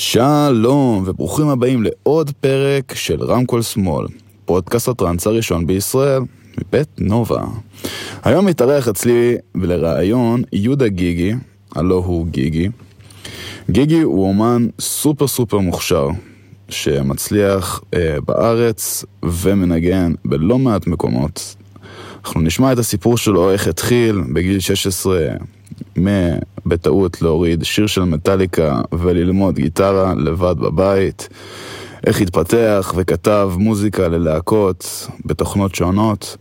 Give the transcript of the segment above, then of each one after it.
שלום וברוכים הבאים לעוד פרק של רמקול שמאל, פודקאסט הטראנס הראשון בישראל, מבית נובה. היום מתארח אצלי לראיון יהודה גיגי, הלו הוא גיגי. גיגי הוא אומן סופר סופר מוכשר, שמצליח אה, בארץ ומנגן בלא מעט מקומות. אנחנו נשמע את הסיפור שלו, איך התחיל בגיל 16 בטעות להוריד שיר של מטאליקה וללמוד גיטרה לבד בבית, איך התפתח וכתב מוזיקה ללהקות בתוכנות שונות,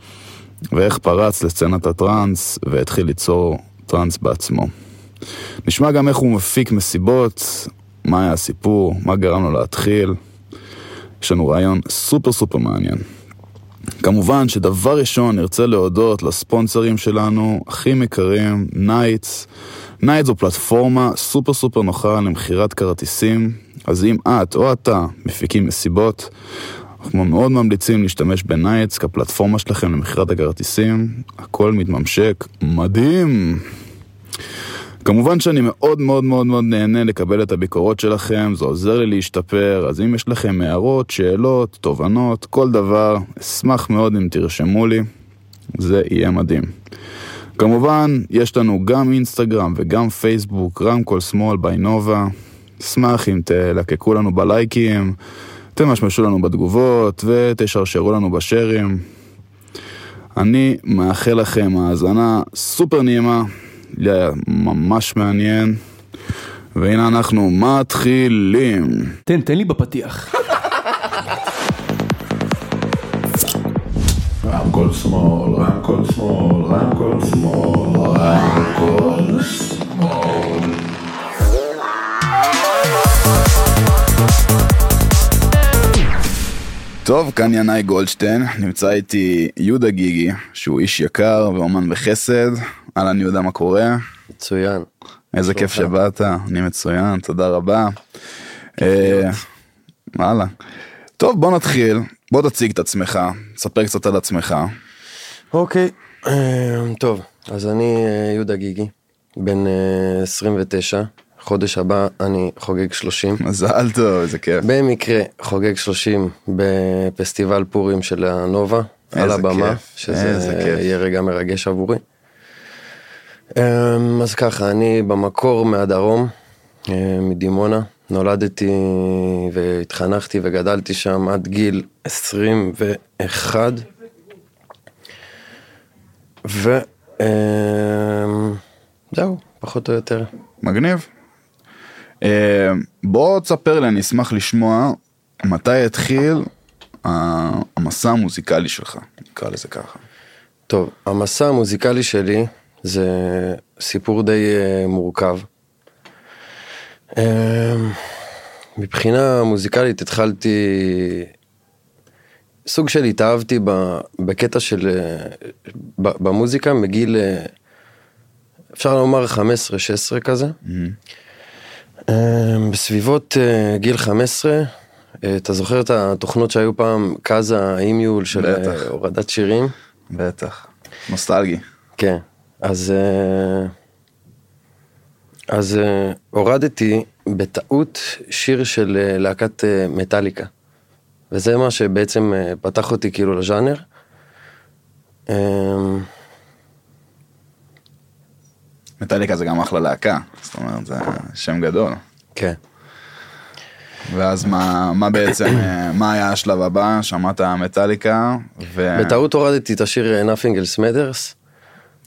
ואיך פרץ לסצנת הטראנס והתחיל ליצור טראנס בעצמו. נשמע גם איך הוא מפיק מסיבות, מה היה הסיפור, מה גרם לו להתחיל. יש לנו ריאיון סופר סופר מעניין. כמובן שדבר ראשון נרצה להודות לספונסרים שלנו, הכי יקרים, נייטס. Nights זו פלטפורמה סופר סופר נוחה למכירת כרטיסים, אז אם את או אתה מפיקים מסיבות, אנחנו מאוד ממליצים להשתמש ב Nights כפלטפורמה שלכם למכירת הכרטיסים, הכל מתממשק, מדהים! כמובן שאני מאוד מאוד מאוד מאוד נהנה לקבל את הביקורות שלכם, זה עוזר לי להשתפר, אז אם יש לכם הערות, שאלות, תובנות, כל דבר, אשמח מאוד אם תרשמו לי, זה יהיה מדהים. כמובן, יש לנו גם אינסטגרם וגם פייסבוק, רמקול שמאל ביינובה. אשמח אם תלקקו לנו בלייקים, תמשמשו לנו בתגובות ותשרשרו לנו בשרים. אני מאחל לכם האזנה סופר נעימה. היה ממש מעניין. והנה אנחנו מתחילים. תן, תן לי בפתיח. רמקול שמאל, רמקול שמאל, רמקול שמאל, רמקול שמאל. טוב, כאן ינאי גולדשטיין, נמצא איתי יהודה גיגי, שהוא איש יקר ואומן בחסד. אהלן יהודה, מה קורה? מצוין. איזה כיף שבאת, אני מצוין, תודה רבה. אה, וואלה. טוב, בוא נתחיל, בוא תציג את עצמך, ספר קצת על עצמך. אוקיי, אה, טוב, אז אני אה, יהודה גיגי, בן 29, חודש הבא אני חוגג 30. מזל טוב, איזה כיף. במקרה חוגג 30 בפסטיבל פורים של הנובה, על הבמה, כיף, שזה. יהיה רגע מרגש עבורי. אמ, אז ככה, אני במקור מהדרום, אה, מדימונה, נולדתי והתחנכתי וגדלתי שם עד גיל 21. וזהו, אמ, פחות או יותר. מגניב. אה, בוא תספר לי, אני אשמח לשמוע מתי התחיל המסע המוזיקלי שלך, נקרא לזה ככה. טוב, המסע המוזיקלי שלי זה סיפור די אה, מורכב. אה, מבחינה מוזיקלית התחלתי, סוג של התאהבתי בקטע של, אה, במוזיקה מגיל, אה, אפשר לומר 15-16 כזה. אה, בסביבות אה, גיל 15, אה, אתה זוכר את התוכנות שהיו פעם, קאזה, אימיול של בטח. הורדת שירים? בטח. נוסטלגי. כן, אז, אה, אז אה, הורדתי בטעות שיר של אה, להקת מטאליקה. וזה מה שבעצם פתח אותי כאילו לז'אנר. אה, מטאליקה זה גם אחלה להקה, זאת אומרת זה שם גדול. כן. ואז מה, מה בעצם, מה היה השלב הבא? שמעת מטאליקה, ו... בטעות הורדתי את השיר Nothing else matters,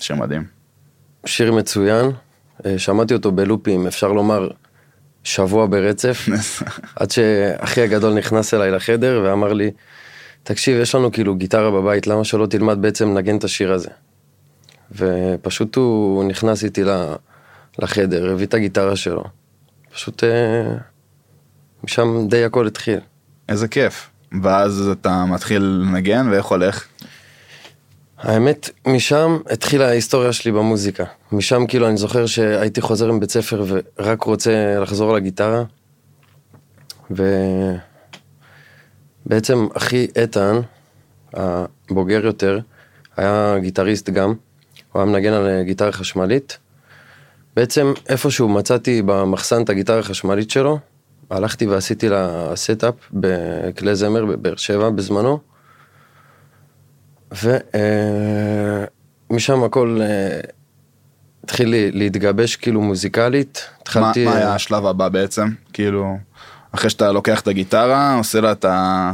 שיר מדהים. שיר מצוין. אה, שמעתי אותו בלופים, אפשר לומר, שבוע ברצף. עד שאחי הגדול נכנס אליי לחדר ואמר לי, תקשיב, יש לנו כאילו גיטרה בבית, למה שלא תלמד בעצם לנגן את השיר הזה? ופשוט הוא נכנס איתי לחדר, הביא את הגיטרה שלו. פשוט אה, משם די הכל התחיל. איזה כיף. ואז אתה מתחיל לנגן ואיך הולך? האמת, משם התחילה ההיסטוריה שלי במוזיקה. משם כאילו אני זוכר שהייתי חוזר מבית ספר ורק רוצה לחזור לגיטרה. ובעצם אחי איתן, הבוגר יותר, היה גיטריסט גם. הוא היה מנגן על גיטרה חשמלית. בעצם איפשהו מצאתי במחסן את הגיטרה החשמלית שלו, הלכתי ועשיתי לה setup בכלי זמר בבאר שבע בזמנו. ומשם הכל אה, התחיל להתגבש כאילו מוזיקלית. התחלתי... מה היה השלב הבא בעצם? כאילו, אחרי שאתה לוקח את הגיטרה, עושה לה את, ה...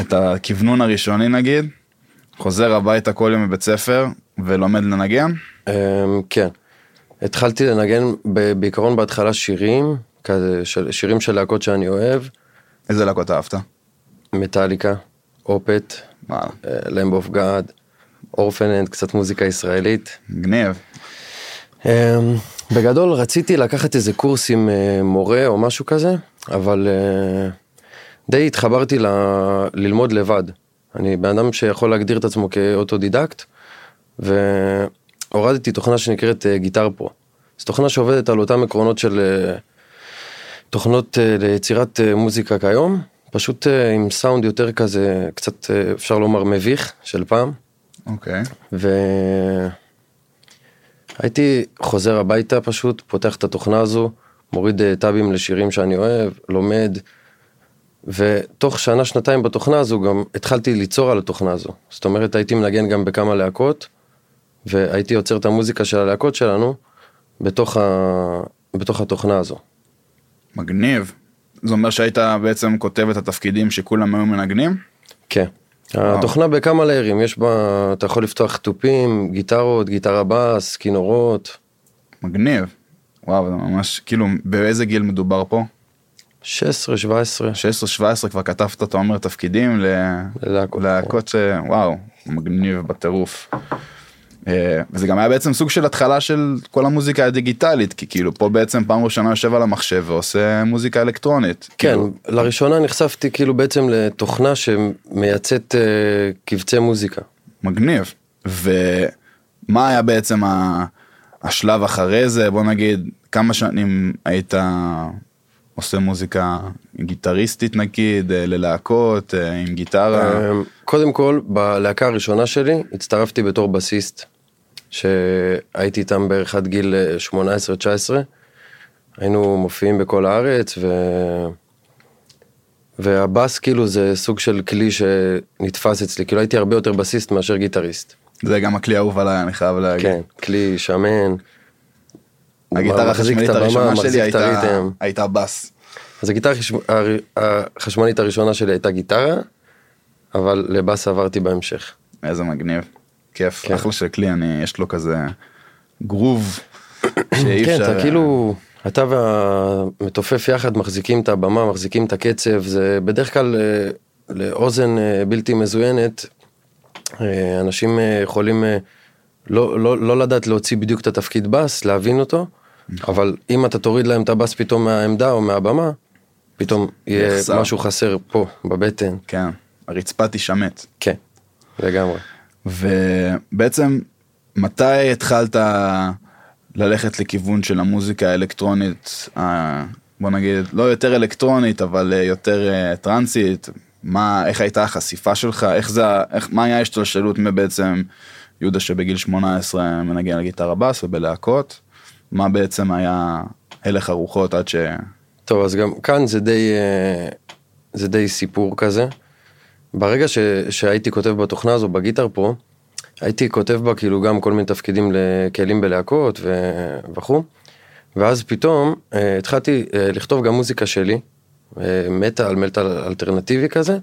את הכוונון הראשוני נגיד, חוזר הביתה כל יום מבית ספר ולומד לנגן? אמ, כן. התחלתי לנגן בעיקרון בהתחלה שירים, כזה שירים של להקות שאני אוהב, איזה להקות אהבת? מטאליקה, אופט, למב אוף גאד, אורפננד, קצת מוזיקה ישראלית. מגניב. אמ, בגדול רציתי לקחת איזה קורס עם אה, מורה או משהו כזה, אבל אה, די התחברתי ל... ללמוד לבד. אני בן אדם שיכול להגדיר את עצמו כאוטודידקט, והורדתי תוכנה שנקראת אה, Guitar Pro. זו תוכנה שעובדת על אותם עקרונות של תוכנות ליצירת מוזיקה כיום, פשוט אה, עם סאונד יותר כזה, קצת אה, אפשר לומר מביך של פעם. אוקיי. והייתי חוזר הביתה פשוט, פותח את התוכנה הזו, מוריד אה, טאבים לשירים שאני אוהב, לומד, ותוך שנה שנתיים בתוכנה הזו גם התחלתי ליצור על התוכנה הזו. זאת אומרת הייתי מנגן גם בכמה להקות, והייתי יוצר את המוזיקה של הלהקות שלנו בתוך, ה... בתוך התוכנה הזו. מגניב. זה אומר שהיית בעצם כותב את התפקידים שכולם היו מנגנים? כן. התוכנה בכמה ליירים, יש בה, אתה יכול לפתוח תופים, גיטרות, גיטרה בס, כינורות, מגניב. וואו, זה ממש, כאילו, באיזה גיל מדובר פה? 16, 17. 16-17 כבר כתבת, אתה אומר, תפקידים ל... ללהקות. להקות ש... וואו, מגניב בטירוף. אה, וזה גם היה בעצם סוג של התחלה של כל המוזיקה הדיגיטלית, כי כאילו פה בעצם פעם ראשונה יושב על המחשב ועושה מוזיקה אלקטרונית. כן, כאילו, לראשונה נחשפתי כאילו בעצם לתוכנה שמייצאת אה, קבצי מוזיקה. מגניב. ומה היה בעצם ה... השלב אחרי זה, בוא נגיד, כמה שנים היית עושה מוזיקה גיטריסטית נגיד, אה, ללהקות, אה, עם גיטרה? אה, קודם כל, בלהקה הראשונה שלי הצטרפתי בתור בסיסט, שהייתי איתם בערך עד גיל אה, 18-19. היינו מופיעים בכל הארץ, ו... והבאס כאילו זה סוג של כלי שנתפס אצלי, כאילו הייתי הרבה יותר בסיסט מאשר גיטריסט. זה גם הכלי האהוב עליי, אני חייב להגיד. כן, כלי שמן. הגיטרה החשמלית הראשונה שלי הייתה. הייתה בס. אז הגיטרה החשמלית הראשונה שלי הייתה גיטרה, אבל לבאס עברתי בהמשך. איזה מגניב. כיף, כן. אחלה של כלי, אני, יש לו כזה גרוב שאי כן, אפשר... אתה כאילו, אתה והמתופף יחד מחזיקים את הבמה, מחזיקים את הקצב, זה בדרך כלל אה, לאוזן אה, בלתי מזוינת, אה, אנשים יכולים לא, לא, לא לדעת להוציא בדיוק את התפקיד בס, להבין אותו, נכון. אבל אם אתה תוריד להם את הבס פתאום מהעמדה או מהבמה, פתאום יהיה. משהו חסר פה, בבטן. כן, הרצפה תישמט. כן, לגמרי. ובעצם, מתי התחלת ללכת לכיוון של המוזיקה האלקטרונית, ה- בוא נגיד, לא יותר אלקטרונית, אבל אה, יותר אה, טרנסית? מה, איך הייתה החשיפה שלך? איך זה, איך, מה היה ההשתלשלות מבעצם יהודה שבגיל 18 מנגן על גיטרה בס ובלהקות? מה בעצם היה הלך הרוחות עד ש... טוב, אז גם כאן זה די, אה, זה די סיפור כזה. ברגע ש, שהייתי כותב בתוכנה הזו, בגיטר פרו, הייתי כותב בה כאילו גם כל מיני תפקידים לכלים בלהקות. וכו', ואז פתאום אה, התחלתי אה, לכתוב גם מוזיקה שלי, אה, מטאל, מטאל אלטרנטיבי כזה,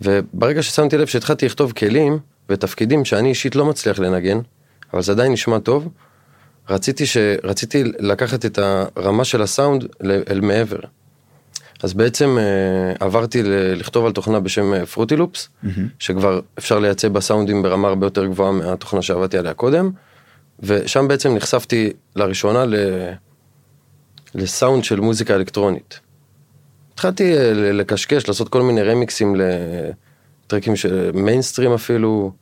וברגע ששמתי לב שהתחלתי לכתוב כלים ותפקידים שאני אישית לא מצליח לנגן, אבל זה עדיין נשמע טוב, רציתי, ש... רציתי לקחת את הרמה של הסאונד אל מעבר. אז בעצם אה, עברתי לכתוב על תוכנה בשם פרוטי לופס, שכבר אפשר לייצא בה סאונדים ברמה הרבה יותר גבוהה מהתוכנה שעבדתי עליה קודם, ושם בעצם נחשפתי לראשונה ל... לסאונד של מוזיקה אלקטרונית. התחלתי אה, ל- לקשקש, לעשות כל מיני רמיקסים לטרקים של מיינסטרים אפילו,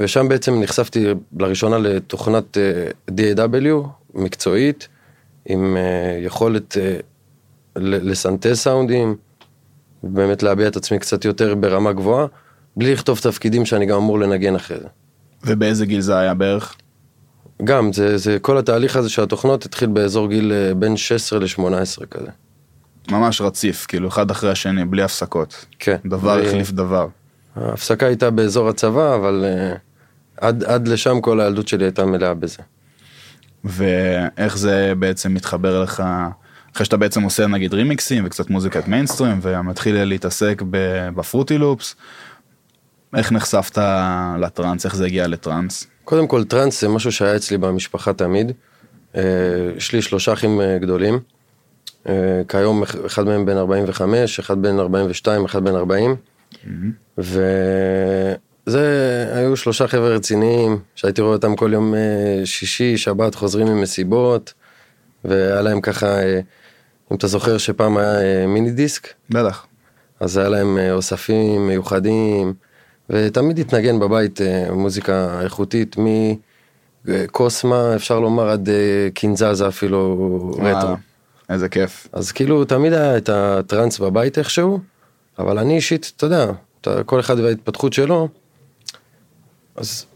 ושם בעצם נחשפתי לראשונה לתוכנת אה, DAW מקצועית, עם יכולת לסנטז סאונדים, באמת להביע את עצמי קצת יותר ברמה גבוהה, בלי לכתוב תפקידים שאני גם אמור לנגן אחרי זה. ובאיזה גיל זה היה בערך? גם, זה, זה כל התהליך הזה של התוכנות התחיל באזור גיל אה, בין 16 ל-18 כזה. ממש רציף, כאילו אחד אחרי השני, בלי הפסקות. כן. דבר בלי- החליף דבר. ההפסקה הייתה באזור הצבא, אבל אה, עד, עד לשם כל הילדות שלי הייתה מלאה בזה. ואיך זה בעצם מתחבר לך, אחרי שאתה בעצם עושה נגיד רימיקסים וקצת מוזיקת מיינסטרים, ומתחיל להתעסק בפרוטי לופס, איך נחשפת לטראנס, איך זה הגיע לטראנס? קודם כל טראנס זה משהו שהיה אצלי במשפחה תמיד. אה, יש לי שלושה אחים אה, גדולים. אה, כיום אח- אחד מהם בן 45, אחד בן 42, אחד בן 40. וזה היו שלושה חבר'ה רציניים שהייתי רואה אותם כל יום שישי, שבת חוזרים ממסיבות. והיה להם ככה, אם אתה זוכר שפעם היה אה, מיני דיסק, בטח. אז היה להם אה, אוספים מיוחדים, ותמיד התנגן בבית אה, מוזיקה איכותית, מקוסמה אפשר לומר עד קינזאזה אפילו רטרו. איזה כיף. אז כאילו תמיד היה את הטראנס בבית איכשהו, אבל אני אישית, אתה יודע, אתה, כל אחד וההתפתחות שלו, אז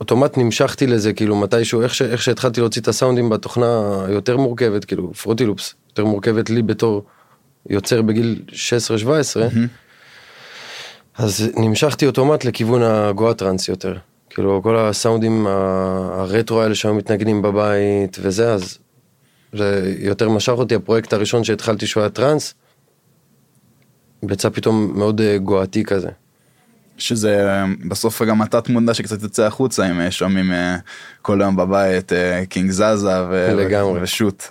אוטומט נמשכתי לזה כאילו מתישהו, איך, ש, איך שהתחלתי להוציא את הסאונדים בתוכנה היותר מורכבת, כאילו פרוטילופס, יותר מורכבת לי בתור יוצר בגיל 16-17, אז נמשכתי אוטומט לכיוון הגואה טראנס יותר. כאילו כל הסאונדים הרטרו האלה שהיו מתנגנים בבית וזה, אז זה יותר משך אותי, הפרויקט הראשון שהתחלתי שהוא היה טראנס, יצא פתאום מאוד אה, גואתי כזה. שזה אה, בסוף גם התת מודע שקצת יוצא החוצה אם אה, שומעים כל היום בבית קינג זזה ו- לגמרי. ושוט.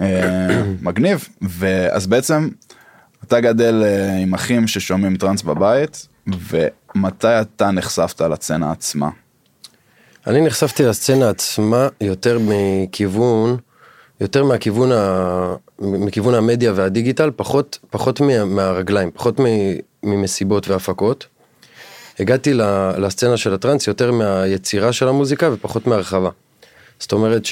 אה, מגניב. ואז בעצם אתה גדל אה, עם אחים ששומעים טראנס בבית, ומתי אתה נחשפת לצנה עצמה? אני נחשפתי לסצנה עצמה יותר מכיוון, יותר מהכיוון, ה... מכיוון המדיה והדיגיטל, פחות, פחות מה... מהרגליים, פחות מ... ממסיבות והפקות. הגעתי. לסצנה של הטראנס יותר מהיצירה של המוזיקה ופחות מהרחבה. זאת אומרת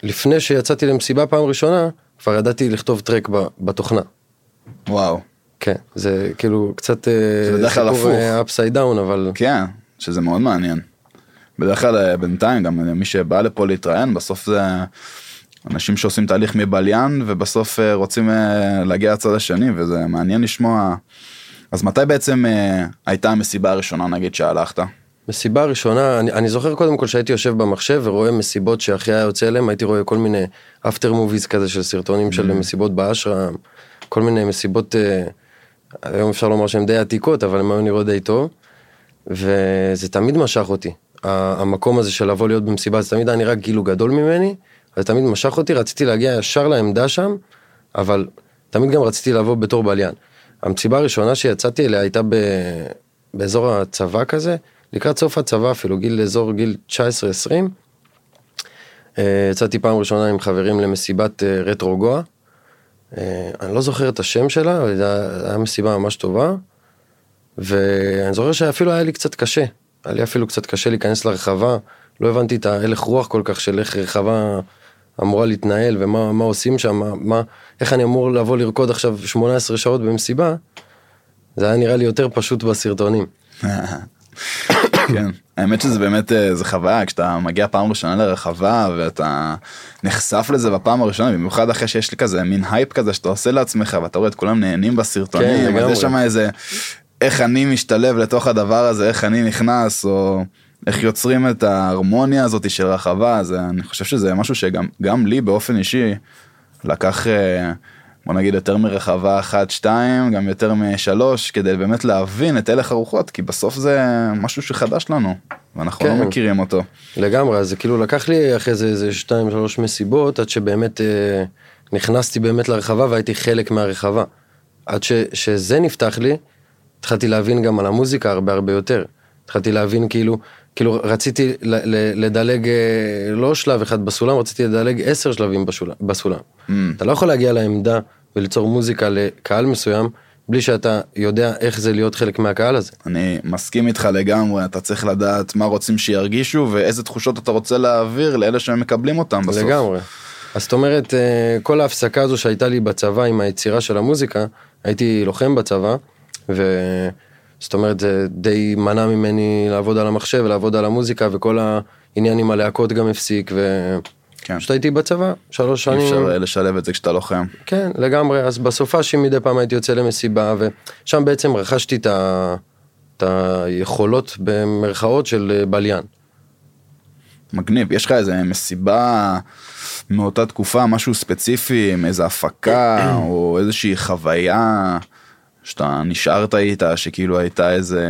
שלפני שיצאתי למסיבה פעם ראשונה, כבר ידעתי לכתוב track ב... בתוכנה. וואו. כן, זה כאילו קצת זה בדרך כלל הפוך. down, אבל כן, שזה מאוד מעניין. בדרך כלל אה, בינתיים גם מי שבא לפה להתראיין בסוף זה אנשים שעושים תהליך מבליין ובסוף אה, רוצים אה, להגיע לצד השני וזה מעניין לשמוע. אז מתי בעצם אה, הייתה המסיבה הראשונה נגיד שהלכת? מסיבה ראשונה, אני, אני זוכר קודם כל שהייתי יושב במחשב ורואה מסיבות שאחי היה יוצא אליהם, הייתי רואה כל מיני אפטר מוביז כזה של סרטונים של מסיבות באשרם, כל מיני מסיבות, אה, היום אפשר לומר שהן די עתיקות, אבל הן היו נראות די טוב, וזה תמיד משך אותי. המקום הזה של לבוא להיות במסיבה, זה תמיד היה נראה כאילו גדול ממני, זה תמיד משך אותי, רציתי להגיע ישר לעמדה שם, אבל תמיד גם רציתי לבוא בתור בליין. המסיבה הראשונה שיצאתי אליה הייתה ב... באזור הצבא כזה, לקראת סוף הצבא אפילו, גיל אזור גיל 19-20. אה, יצאתי פעם ראשונה עם חברים למסיבת אה, רטרו גואה. אה, אני לא זוכר את השם שלה, אבל זו הייתה מסיבה ממש טובה. ואני זוכר שאפילו היה לי קצת קשה. היה לי אפילו קצת קשה להיכנס לרחבה. לא הבנתי את ההלך רוח כל כך של איך רחבה אמורה להתנהל ומה מה עושים שם, מה, מה, איך אני אמור לבוא לרקוד עכשיו 18 שעות במסיבה. זה היה נראה לי יותר פשוט בסרטונים. כן, האמת שזה באמת אה, זה חוויה כשאתה מגיע פעם ראשונה לרחבה ואתה נחשף לזה בפעם הראשונה במיוחד אחרי שיש לי כזה מין הייפ כזה שאתה עושה לעצמך ואתה רואה את כולם נהנים כן, בסרטונים אז לגמרי. יש שם איזה איך אני משתלב לתוך הדבר הזה איך אני נכנס או איך יוצרים את ההרמוניה הזאת של רחבה אז אני חושב שזה משהו שגם גם לי באופן אישי לקח. אה, בוא נגיד יותר מרחבה אחת שתיים גם יותר משלוש כדי באמת להבין את הלך הרוחות כי בסוף זה משהו שחדש לנו ואנחנו כן. לא מכירים אותו. לגמרי, אז זה כאילו לקח לי אחרי זה איזה שתיים שלוש מסיבות עד שבאמת אה, נכנסתי באמת לרחבה והייתי חלק מהרחבה. עד ש, שזה נפתח לי, התחלתי להבין גם על המוזיקה הרבה הרבה יותר. התחלתי להבין כאילו, כאילו רציתי לדלג אה, לא שלב אחד בסולם, רציתי לדלג עשר שלבים בשול, בסולם. Mm. אתה לא יכול להגיע לעמדה וליצור מוזיקה לקהל מסוים בלי שאתה יודע איך זה להיות חלק מהקהל הזה. אני מסכים איתך לגמרי אתה צריך לדעת מה רוצים שירגישו ואיזה תחושות אתה רוצה להעביר לאלה שהם מקבלים אותם בסוף. לגמרי. אז זאת אומרת, אה, כל ההפסקה הזו שהייתה לי בצבא עם היצירה של המוזיקה, הייתי לוחם בצבא, וזאת אומרת, זה די מנע ממני לעבוד על המחשב ולעבוד על המוזיקה, וכל העניין עם הלהקות גם הפסיק, ו... כן. פשוט הייתי בצבא, שלוש אי שנים. אפשר אה, לשלב את זה כשאתה לוחם. כן, לגמרי, אז בסופ"שים מדי פעם הייתי יוצא למסיבה, ושם בעצם רכשתי את, ה... את היכולות במרכאות של אה, בליין. מגניב, יש לך איזה מסיבה מאותה תקופה, משהו ספציפי, עם איזה הפקה או איזושהי חוויה שאתה נשארת איתה, שכאילו הייתה איזה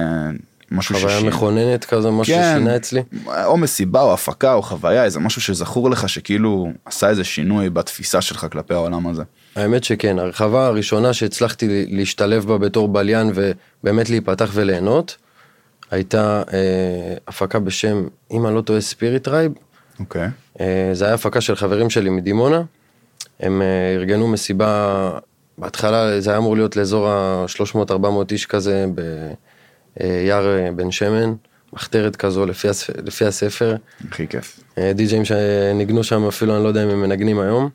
משהו חוויה ששינה- מכוננת כזה, משהו כן. ששינה אצלי. או מסיבה או הפקה או חוויה, איזה משהו שזכור לך שכאילו עשה איזה שינוי בתפיסה שלך כלפי העולם הזה. האמת שכן, הרחבה הראשונה שהצלחתי להשתלב בה בתור בליין ובאמת להיפתח וליהנות, הייתה אה, הפקה בשם, אם אני לא טועה, Spirit Rave. אוקיי. אה, זה היה הפקה של חברים שלי מדימונה. הם אה, ארגנו מסיבה, בהתחלה זה היה אמור להיות לאזור ה-300-400 איש כזה ביער אה, בן שמן, מחתרת כזו לפי, הספ... לפי הספר. הכי כיף. אה, די-ג'אים שניגנו שם אפילו אני לא יודע אם הם מנגנים היום.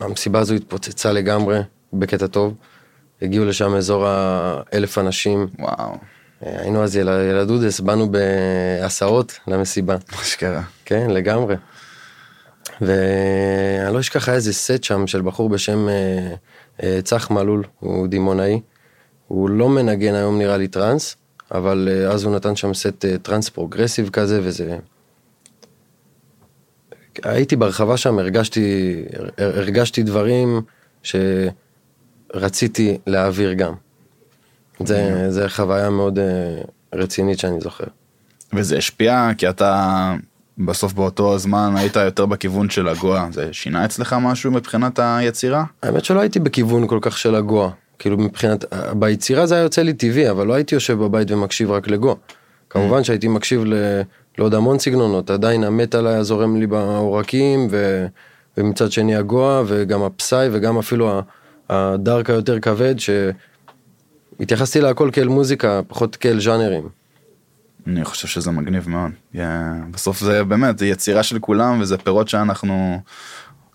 והמסיבה הזו התפוצצה לגמרי בקטע טוב. הגיעו לשם אזור האלף אנשים. וואו, אה, היינו אז יל... ילדודס, באנו בהסעות למסיבה. מה שקרה. כן, לגמרי. ואני לא אשכח, היה איזה סט שם של בחור בשם אה, אה, צח מלול, הוא דימונאי. הוא לא מנגן היום נראה לי טראנס, אבל אה, אז הוא נתן שם סט אה, טראנס פרוגרסיב כזה, וזה... הייתי ברחבה שם, הרגשתי, הר- הרגשתי דברים שרציתי להעביר גם. זה, זה חוויה מאוד אה, רצינית שאני זוכר. וזה השפיע כי אתה בסוף באותו זמן היית יותר בכיוון של הגואה, זה שינה אצלך משהו מבחינת היצירה? האמת שלא הייתי בכיוון כל כך של הגואה. כאילו מבחינת, ביצירה זה היה יוצא לי טבעי, אבל לא הייתי יושב בבית ומקשיב רק לגואה. כמובן שהייתי מקשיב ל... לעוד המון סגנונות, עדיין המטאל היה זורם לי בעורקים, ו... ומצד שני הגואה, וגם הפסאי, וגם אפילו הדארק היותר כבד, שהתייחסתי להכל כאל מוזיקה, פחות כאל ז'אנרים. אני חושב שזה מגניב מאוד. Yeah, בסוף זה באמת, זה יצירה של כולם וזה פירות שאנחנו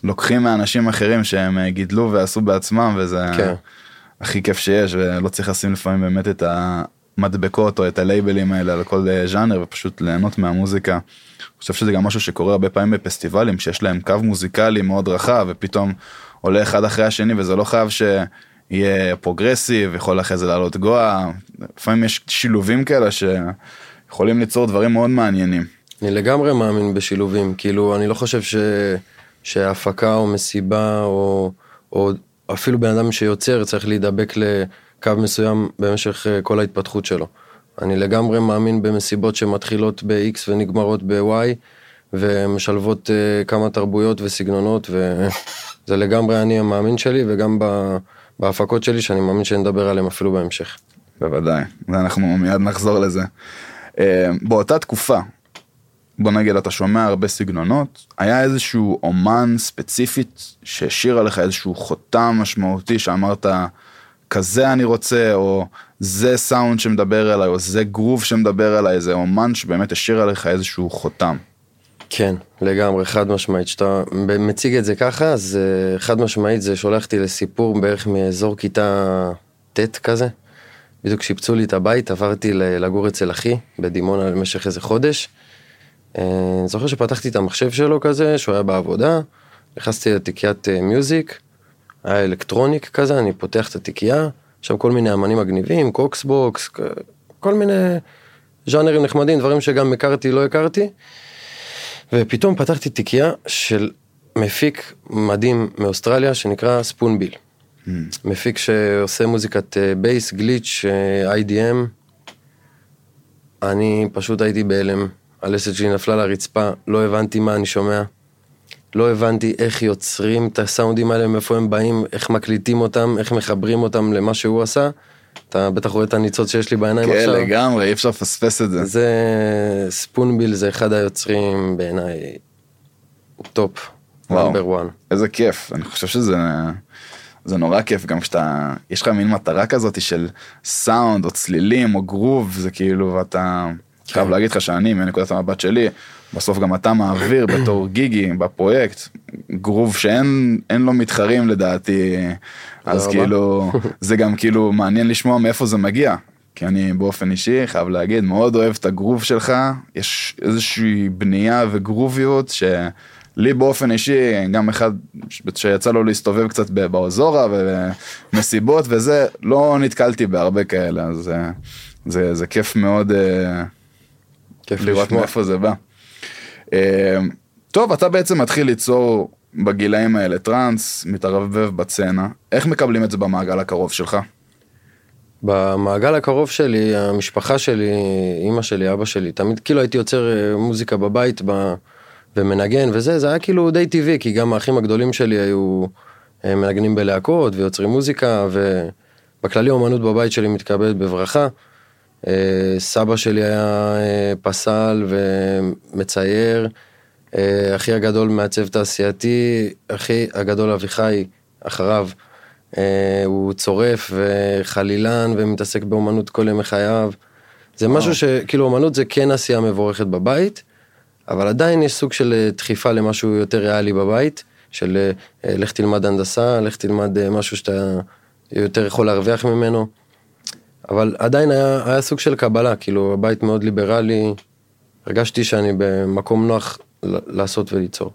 לוקחים מאנשים אחרים שהם אה, גידלו ועשו בעצמם וזה כן. הכי כיף שיש ולא צריך לשים לפעמים באמת את המדבקות או את הלייבלים האלה על כל אה, ז'אנר ופשוט ליהנות מהמוזיקה. אני חושב שזה גם משהו שקורה הרבה פעמים בפסטיבלים שיש להם קו מוזיקלי מאוד רחב ופתאום עולה אחד אחרי השני וזה לא חייב שיהיה פרוגרסיב יכול אחרי זה לעלות גואה לפעמים יש שילובים כאלה שיכולים ליצור דברים מאוד מעניינים. אני לגמרי מאמין בשילובים, כאילו אני לא חושב ש... שהפקה או מסיבה או, או אפילו בן אדם שיוצר צריך להידבק לקו מסוים במשך אה, כל ההתפתחות שלו. אני לגמרי מאמין במסיבות שמתחילות ב-X ונגמרות ב-Y ומשלבות אה, כמה תרבויות וסגנונות וזה לגמרי אני המאמין שלי וגם ב... בהפקות שלי שאני מאמין שנדבר עליהם אפילו בהמשך. בוודאי, ואנחנו מיד נחזור לזה. אה, באותה תקופה, בוא נגיד אתה שומע הרבה סגנונות, היה איזשהו אומן ספציפית שהשאיר עליך איזשהו חותם משמעותי שאמרת כזה אני רוצה, או זה סאונד שמדבר אליי, או זה גרוב שמדבר אליי, זה אומן שבאמת השאיר עליך איזשהו חותם. כן, לגמרי, חד משמעית. כשאתה מציג את זה ככה, אז אה, חד משמעית זה שולח לסיפור בערך מאזור כיתה ט' כזה. בדיוק שיפצו לי את הבית, עברתי לגור אצל אחי בדימונה למשך איזה חודש. אה, אני זוכר שפתחתי את המחשב שלו כזה, שהוא היה בעבודה, נכנסתי לתיקיית אה, מיוזיק, היה אלקטרוניק כזה, אני פותח את התיקייה, שם כל מיני אמנים מגניבים, קוקסבוקס, כל מיני ז'אנרים נחמדים, דברים שגם הכרתי, לא הכרתי. ופתאום פתחתי תיקייה של מפיק מדהים מאוסטרליה שנקרא ספונביל. מפיק שעושה מוזיקת בייס, גליץ', IDM. אני פשוט הייתי בהלם. הלסת שלי נפלה לרצפה, לא הבנתי מה אני שומע. לא הבנתי איך יוצרים את הסאונדים האלה, מאיפה הם באים, איך מקליטים אותם, איך מחברים אותם למה שהוא עשה. אתה בטח רואה את הניצוץ שיש לי בעיניים כן, עכשיו. לגמרי, אי אפשר לפספס את זה. זה Spoonbill זה אחד היוצרים בעיניי top, וואו. number one. איזה כיף, אני חושב שזה זה נורא כיף גם כשאתה, יש לך מין מטרה כזאת של סאונד או צלילים או גרוב, זה כאילו, ואתה, חייב להגיד לך שאני, מנקודת המבט שלי, בסוף גם אתה מעביר בתור גיגי בפרויקט, גרוב שאין אין לו מתחרים לדעתי, אז. כאילו, זה גם כאילו מעניין לשמוע מאיפה זה מגיע. כי אני באופן אישי חייב להגיד מאוד אוהב את הגרוב שלך, יש איזושהי בנייה וגרוביות שלי באופן אישי גם אחד שיצא לו להסתובב קצת באוזורה ומסיבות וזה לא נתקלתי בהרבה כאלה אז זה, זה, זה כיף מאוד אה, כיף לראות. מאיפה זה בא. אה, טוב אתה בעצם מתחיל ליצור בגילאים האלה טראנס מתערבב בצנע איך מקבלים את זה במעגל הקרוב שלך. במעגל הקרוב שלי, המשפחה שלי, אימא שלי, אבא שלי, תמיד כאילו הייתי יוצר אה, מוזיקה בבית ב... ומנגן וזה, זה היה כאילו די טבעי, כי גם האחים הגדולים שלי היו אה, מנגנים בלהקות ויוצרים מוזיקה, ובכללי אומנות בבית שלי מתקבלת בברכה. אה, סבא שלי היה אה, פסל ומצייר, אחי הגדול מעצב תעשייתי, אחי הגדול אביחי אחריו. הוא צורף וחלילן ומתעסק באומנות כל ימי חייו. זה משהו שכאילו אומנות זה כן עשייה מבורכת בבית, אבל עדיין יש סוג של אה, דחיפה למשהו יותר ריאלי בבית, של אה, אה, לך תלמד הנדסה, לך תלמד משהו שאתה יותר יכול להרוויח ממנו. אבל עדיין היה, היה סוג של קבלה, כאילו הבית מאוד ליברלי, הרגשתי שאני במקום נוח לעשות וליצור.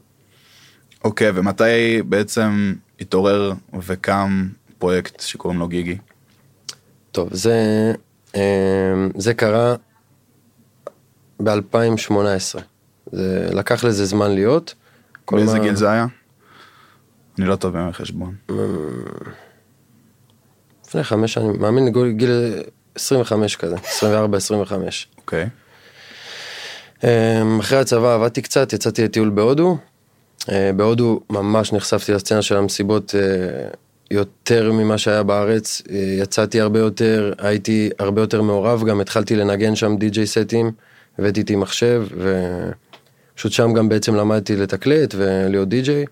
אוקיי, ומתי בעצם התעורר וקם פרויקט שקוראים לו גיגי? טוב, זה, זה קרה ב-2018. זה לקח לזה זמן להיות. באיזה מה- גיל זה היה? אני לא טוב בימי חשבון. לפני חמש שנים, מאמין גיל- גיל 25 כזה, 24-25. אוקיי. אמ, אחרי הצבא עבדתי קצת, יצאתי לטיול בהודו. אה, בהודו ממש נחשפתי לסצנה של המסיבות אה, יותר ממה שהיה בארץ. אה, יצאתי הרבה יותר, הייתי הרבה יותר מעורב, גם התחלתי לנגן שם די.ג'יי סטים, הבאתי איתי מחשב, ופשוט שם גם בעצם למדתי לתקלט ולהיות די.ג'יי.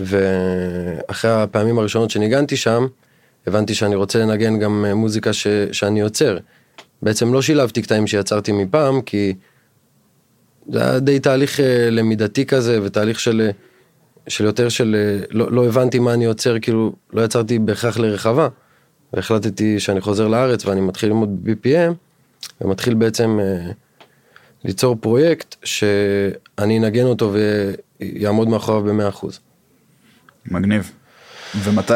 ואחרי הפעמים הראשונות שניגנתי שם, הבנתי שאני רוצה לנגן גם אה, מוזיקה ש, שאני יוצר. בעצם לא שילבתי קטעים שיצרתי מפעם, כי זה היה די תהליך אה, למידתי כזה, ותהליך של, אה, של יותר של, לא, לא הבנתי מה אני יוצר, כאילו לא יצרתי בהכרח לרחבה. והחלטתי שאני חוזר לארץ ואני מתחיל ללמוד ב-BPM, ומתחיל בעצם אה, ליצור פרויקט שאני אנגן אותו ויעמוד מאחוריו במאה אחוז. מגניב. ומתי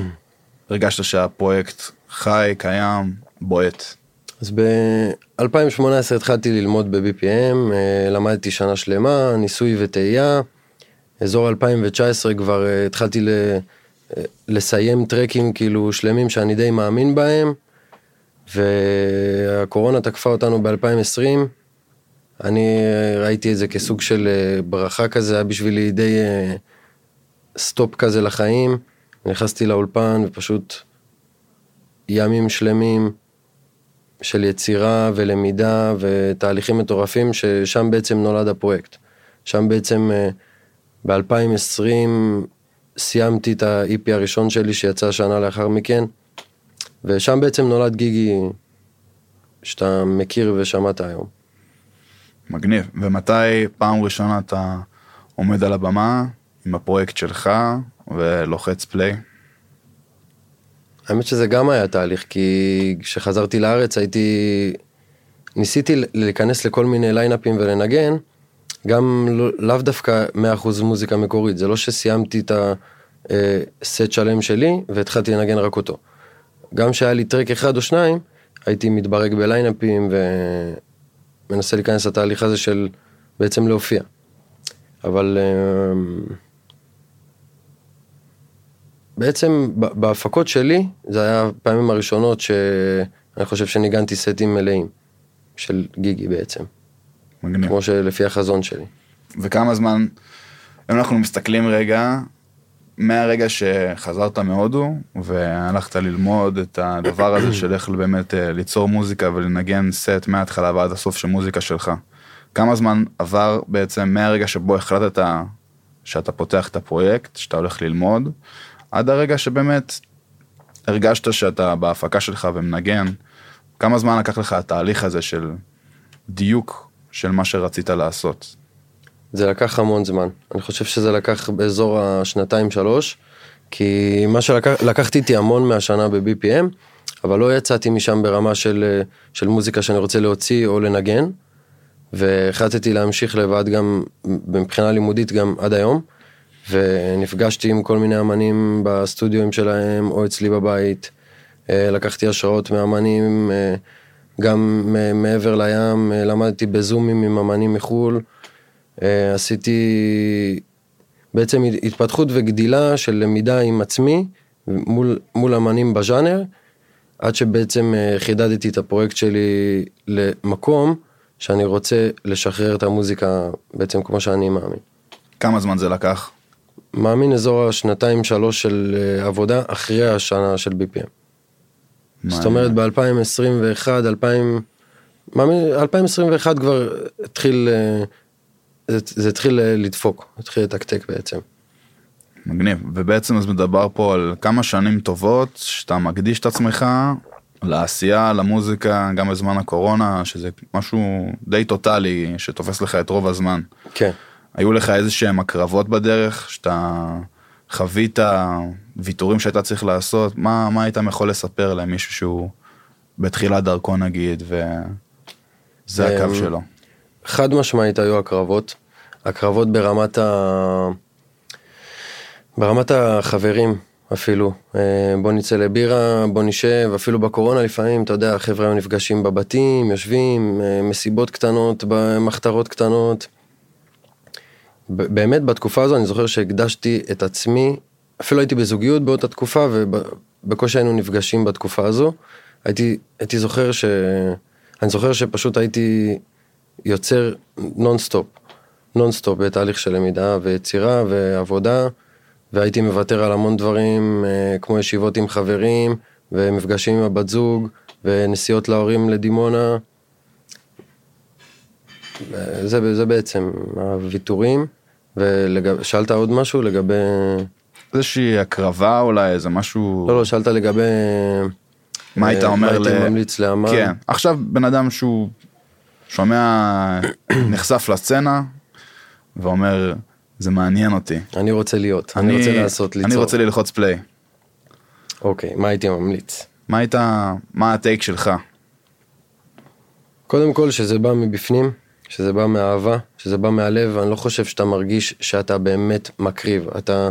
הרגשת שהפרויקט חי, קיים, בועט? אז ב-2018 התחלתי ללמוד ב-BPM, אה, למדתי שנה שלמה, ניסוי וטעייה. אזור 2019 כבר אה, התחלתי ל- אה, לסיים טרקים כאילו שלמים שאני די מאמין בהם, והקורונה תקפה אותנו ב-2020. אני אה, ראיתי את זה כסוג של אה, ברכה כזה, היה בשבילי די אה, stop כזה לחיים. נכנסתי לאולפן ופשוט ימים שלמים של יצירה ולמידה ותהליכים מטורפים ששם בעצם נולד הפרויקט. שם בעצם ב-2020 סיימתי את ה-EP הראשון שלי שיצא שנה לאחר מכן, ושם בעצם נולד גיגי שאתה מכיר ושמעת היום. מגניב. ומתי פעם ראשונה אתה עומד על הבמה עם הפרויקט שלך ולוחץ פליי? האמת שזה גם היה תהליך, כי כשחזרתי לארץ הייתי... ניסיתי להיכנס לכל מיני ליינאפים ולנגן, גם לא, לאו דווקא 100% מוזיקה מקורית, זה לא שסיימתי את הסט שלם שלי והתחלתי לנגן רק אותו. גם שהיה לי טרק אחד או שניים, הייתי מתברג בליינאפים ומנסה להיכנס לתהליך הזה של בעצם להופיע. אבל אמ, בעצם בהפקות שלי, זה היה הפעמים הראשונות שאני חושב שניגנתי סטים מלאים של גיגי בעצם, מגניב. כמו שלפי החזון שלי. וכמה זמן, אם אנחנו מסתכלים רגע, מהרגע שחזרת מהודו והלכת ללמוד את הדבר הזה של איך באמת אה, ליצור מוזיקה ולנגן סט מההתחלה ועד הסוף של מוזיקה שלך. כמה זמן עבר בעצם מהרגע שבו החלטת שאתה פותח את הפרויקט, שאתה הולך ללמוד, עד הרגע שבאמת הרגשת שאתה בהפקה שלך ומנגן, כמה זמן לקח לך התהליך הזה של דיוק של מה שרצית לעשות? זה לקח המון זמן, אני חושב שזה לקח באזור השנתיים שלוש, כי מה שלקחתי איתי המון מהשנה ב-BPM, אבל לא יצאתי משם ברמה של, אה, של מוזיקה שאני רוצה להוציא או לנגן, והחלטתי להמשיך לבד גם מבחינה לימודית גם עד היום, ונפגשתי עם כל מיני אמנים בסטודיואים שלהם או אצלי בבית, אה, לקחתי השראות מאמנים, אה, גם מעבר לים, למדתי בזומים עם אמנים מחו"ל, עשיתי בעצם התפתחות וגדילה של למידה עם עצמי מול, מול אמנים בז'אנר, עד שבעצם אה, חידדתי את הפרויקט שלי למקום שאני רוצה לשחרר את המוזיקה בעצם כמו שאני מאמין. כמה זמן זה לקח? מאמין אזור השנתיים שלוש של אה, עבודה אחרי השנה של BPM. זאת אומרת ב-2021, 2000, מאמין, 2021 כבר התחיל, אה, זה, זה התחיל לדפוק, התחיל לתקתק בעצם. מגניב, ובעצם אז מדבר פה על כמה שנים טובות שאתה מקדיש את עצמך לעשייה, למוזיקה, גם בזמן הקורונה, שזה משהו די טוטאלי שתופס לך את רוב הזמן. כן. היו לך איזה שהם הקרבות בדרך, שאתה חווית ויתורים שהיית צריך לעשות, מה, מה היית יכול לספר למישהו שהוא בתחילת דרכו נגיד, וזה הקו אמ, שלו. חד משמעית היו הקרבות, הקרבות ברמת ה... ברמת החברים אפילו, אה, בוא נצא לבירה, בוא נשב, אפילו בקורונה לפעמים, אתה יודע, החבר'ה נפגשים בבתים, יושבים, אה, מסיבות קטנות, במחתרות קטנות. באמת בתקופה הזו אני זוכר שהקדשתי את עצמי, אפילו הייתי בזוגיות באותה תקופה ובקושי היינו נפגשים בתקופה הזו. הייתי, הייתי זוכר ש... אני זוכר שפשוט הייתי יוצר nonstop, nonstop בתהליך של למידה ויצירה ועבודה. והייתי מוותר על המון דברים, אה, כמו ישיבות עם חברים, ומפגשים עם הבת זוג, ונסיעות להורים לדימונה. זה, זה בעצם הוויתורים, ושאלת עוד משהו לגבי... איזושהי הקרבה אולי, איזה משהו... לא, לא, שאלת לגבי... מה היית אה, אומר ל... ל... מה הייתי ממליץ לאמן? כן, עכשיו בן אדם שהוא שומע, נחשף לסצנה, ואומר, זה מעניין אותי. אני רוצה להיות, אני, אני רוצה לעשות, ליצור. אני רוצה ללחוץ פליי. אוקיי, מה הייתי ממליץ? מה היית, מה הטייק שלך? קודם כל שזה בא מבפנים, שזה בא מאהבה, שזה בא מהלב, אני לא חושב שאתה מרגיש שאתה באמת מקריב. אתה,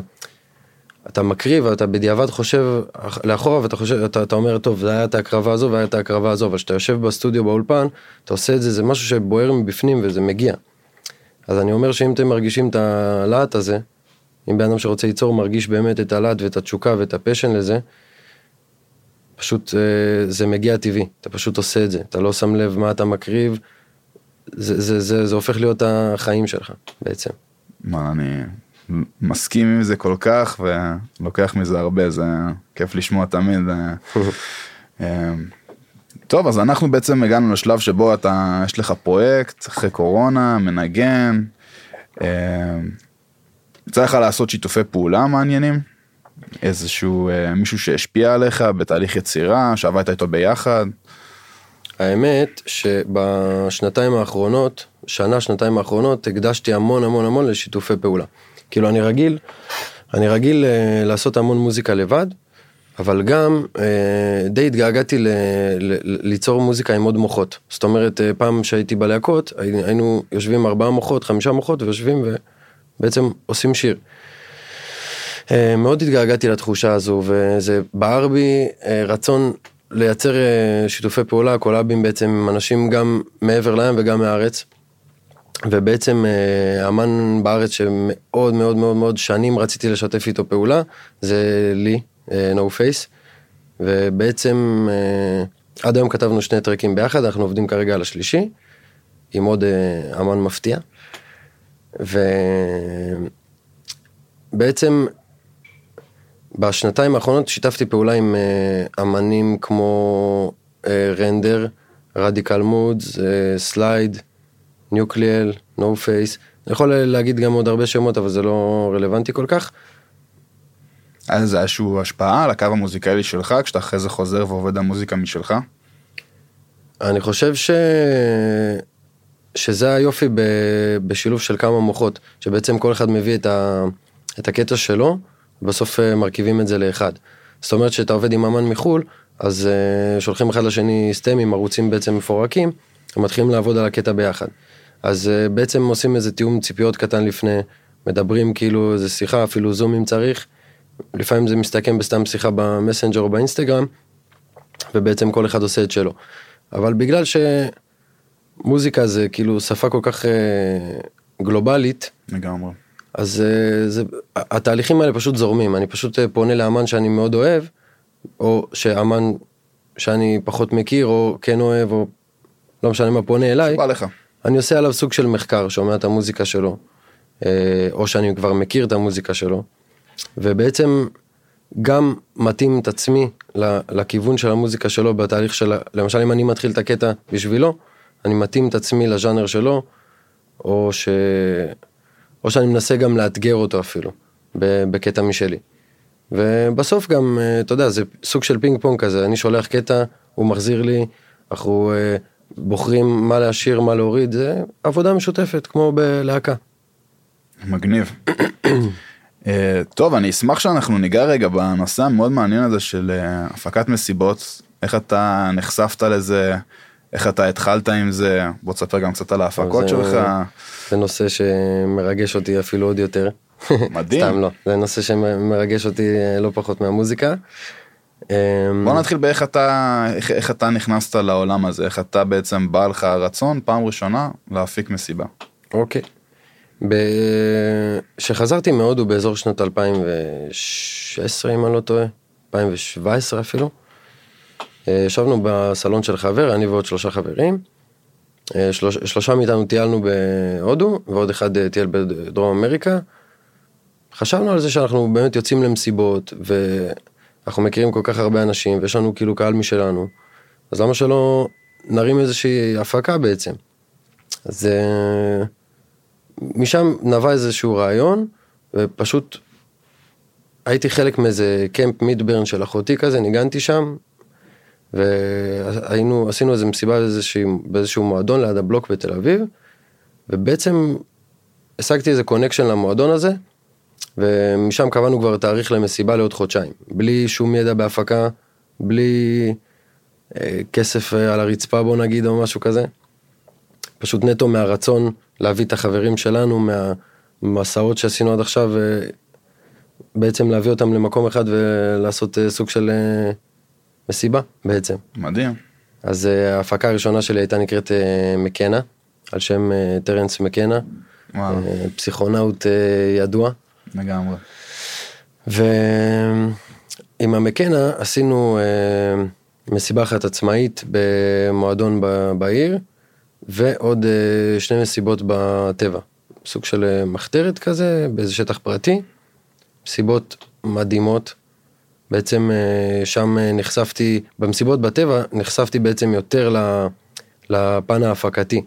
אתה מקריב, אתה בדיעבד חושב לאחורה ואתה חושב, אתה, אתה אומר, טוב, זה היה את ההקרבה הזו והיה את ההקרבה הזו, אבל כשאתה יושב בסטודיו באולפן, אתה עושה את זה, זה משהו שבוער מבפנים וזה מגיע. אז אני אומר שאם אתם מרגישים את הלהט הזה, אם בן אדם שרוצה ליצור מרגיש באמת את הלהט ואת התשוקה ואת הפשן לזה, פשוט אה, זה מגיע טבעי, אתה פשוט עושה את זה, אתה לא שם לב מה אתה מקריב, זה, זה, זה, זה הופך להיות החיים שלך בעצם. מה, אני מסכים עם זה כל כך ולוקח מזה הרבה, זה כיף לשמוע תמיד. אה, אה, טוב, אז אנחנו בעצם הגענו לשלב שבו אתה, יש לך פרויקט, אחרי קורונה, מנגן. אה, לך לעשות שיתופי פעולה מעניינים? איזשהו אה, מישהו שהשפיע עליך בתהליך יצירה, שעבדת איתו ביחד? האמת שבשנתיים האחרונות, שנה, שנתיים האחרונות, הקדשתי המון המון המון לשיתופי פעולה. כאילו אני רגיל, אני רגיל אה, לעשות המון מוזיקה לבד, אבל גם אה, די התגעגעתי ל, ל, ליצור מוזיקה עם עוד מוחות. זאת אומרת, אה, פעם שהייתי בלהקות, היינו יושבים ארבעה מוחות, חמישה מוחות, ויושבים ובעצם עושים שיר. אה, מאוד התגעגעתי לתחושה הזו, וזה בער בי אה, רצון לייצר שיתופי פעולה, קולאבים בעצם עם אנשים גם מעבר לים וגם מהארץ. ובעצם אה, אמן בארץ שמאוד מאוד מאוד מאוד שנים רציתי לשתף איתו פעולה, זה לי, אה, no face, ובעצם אה, עד היום כתבנו שני טרקים ביחד, אנחנו עובדים כרגע על השלישי, עם עוד אמן מפתיע, ובעצם בשנתיים האחרונות שיתפתי פעולה עם אמנים כמו Render, Radical Modes, Slade, Nuclear, No Face, אני יכול להגיד גם עוד הרבה שמות אבל זה לא רלוונטי כל כך. היה לזה איזושהי השפעה על הקו המוזיקלי שלך, כשאתה אחרי זה חוזר ועובד על מוזיקה משלך? אני חושב ש... שזה היופי ב... בשילוב של כמה מוחות, שבעצם כל אחד מביא את, ה... את הקטע שלו, ובסוף אה, מרכיבים את זה לאחד. זאת אומרת שאתה עובד עם אמן מחו"ל, אז uh, שולחים אחד לשני סטמים, ערוצים בעצם מפורקים, ומתחילים לעבוד על הקטע ביחד. אז uh, בעצם עושים איזה תיאום ציפיות קטן לפני, מדברים כאילו איזה שיחה, אפילו זום אם צריך. לפעמים זה מסתכם בסתם שיחה במסנג'ר או באינסטגרם, ובעצם כל אחד עושה את שלו. אבל בגלל שמוזיקה זה כאילו שפה כל כך uh, גלובלית, לגמרי. אז uh, זה, התהליכים האלה פשוט זורמים, אני פשוט פונה לאמן שאני מאוד אוהב, או שאמן שאני פחות מכיר, או כן אוהב, או לא משנה מה פונה אליי, בא לך. אני עושה עליו סוג של מחקר, שומע את המוזיקה שלו, אה, או שאני כבר מכיר את המוזיקה שלו, ובעצם גם מתאים את עצמי לכיוון של המוזיקה שלו בתהליך של, למשל אם אני מתחיל את הקטע בשבילו, אני מתאים את עצמי לז'אנר שלו, או, ש... או שאני מנסה גם לאתגר אותו אפילו, בקטע משלי. ובסוף גם, אה, אתה יודע, זה סוג של פינג פונג כזה, אני שולח קטע, הוא מחזיר לי, אנחנו בוחרים מה להשאיר, מה להוריד, זה עבודה משותפת, כמו בלהקה. מגניב. אה, טוב, אני אשמח שאנחנו ניגע רגע בנושא המאוד מעניין הזה של אה, הפקת מסיבות, איך אתה נחשפת לזה, איך אתה התחלת עם זה, בוא תספר גם קצת על ההפקות זה- שלך. זה נושא שמרגש אותי אפילו עוד יותר. מדהים. סתם לא, זה נושא שמרגש אותי אה, לא פחות מהמוזיקה. אה, בוא נתחיל באיך אתה, איך, איך אתה נכנסת לעולם הזה, איך אתה בעצם בא לך הרצון פעם ראשונה להפיק מסיבה. אוקיי. כשחזרתי מהודו באזור שנת 2016 אם אני לא טועה, 2017 אפילו, אה, ישבנו בסלון של חבר, אני ועוד שלושה חברים. אה, שלוש, שלושה מאיתנו טיילנו בהודו ועוד אחד אה, טייל בדרום אמריקה. חשבנו על זה שאנחנו באמת יוצאים למסיבות ואנחנו מכירים כל כך הרבה אנשים ויש לנו כאילו קהל משלנו. אז למה שלא נרים איזושהי הפקה בעצם? אז אה, משם נבע איזשהו רעיון, ופשוט הייתי חלק מאיזה קמפ מידברן של אחותי כזה, ניגנתי שם, והיינו, עשינו איזה מסיבה באיזשהו, באיזשהו מועדון ליד הבלוק בתל אביב, ובעצם השגתי איזה קונקשן למועדון הזה, ומשם קבענו כבר תאריך למסיבה לעוד חודשיים, בלי שום ידע בהפקה, בלי אה, כסף אה, על הרצפה בוא נגיד או משהו כזה. פשוט נטו מהרצון להביא את החברים שלנו מהמסעות שעשינו עד עכשיו ובעצם להביא אותם למקום אחד ולעשות אה, סוג של אה, מסיבה בעצם. מדהים. אז אה, ההפקה הראשונה שלי הייתה נקראת אה, מקנה, על שם אה, טרנס מקנה, וואו, אה, פסיכונאוט אה, ידוע. לגמרי. ועם המקנה עשינו אה, מסיבה אחת עצמאית במועדון ב- בעיר, ועוד אה, שני מסיבות בטבע. סוג של אה, מחתרת כזה, באיזה שטח פרטי. מסיבות מדהימות. בעצם אה, שם אה, נחשפתי, במסיבות בטבע נחשפתי בעצם יותר ל- לפן ההפקתי.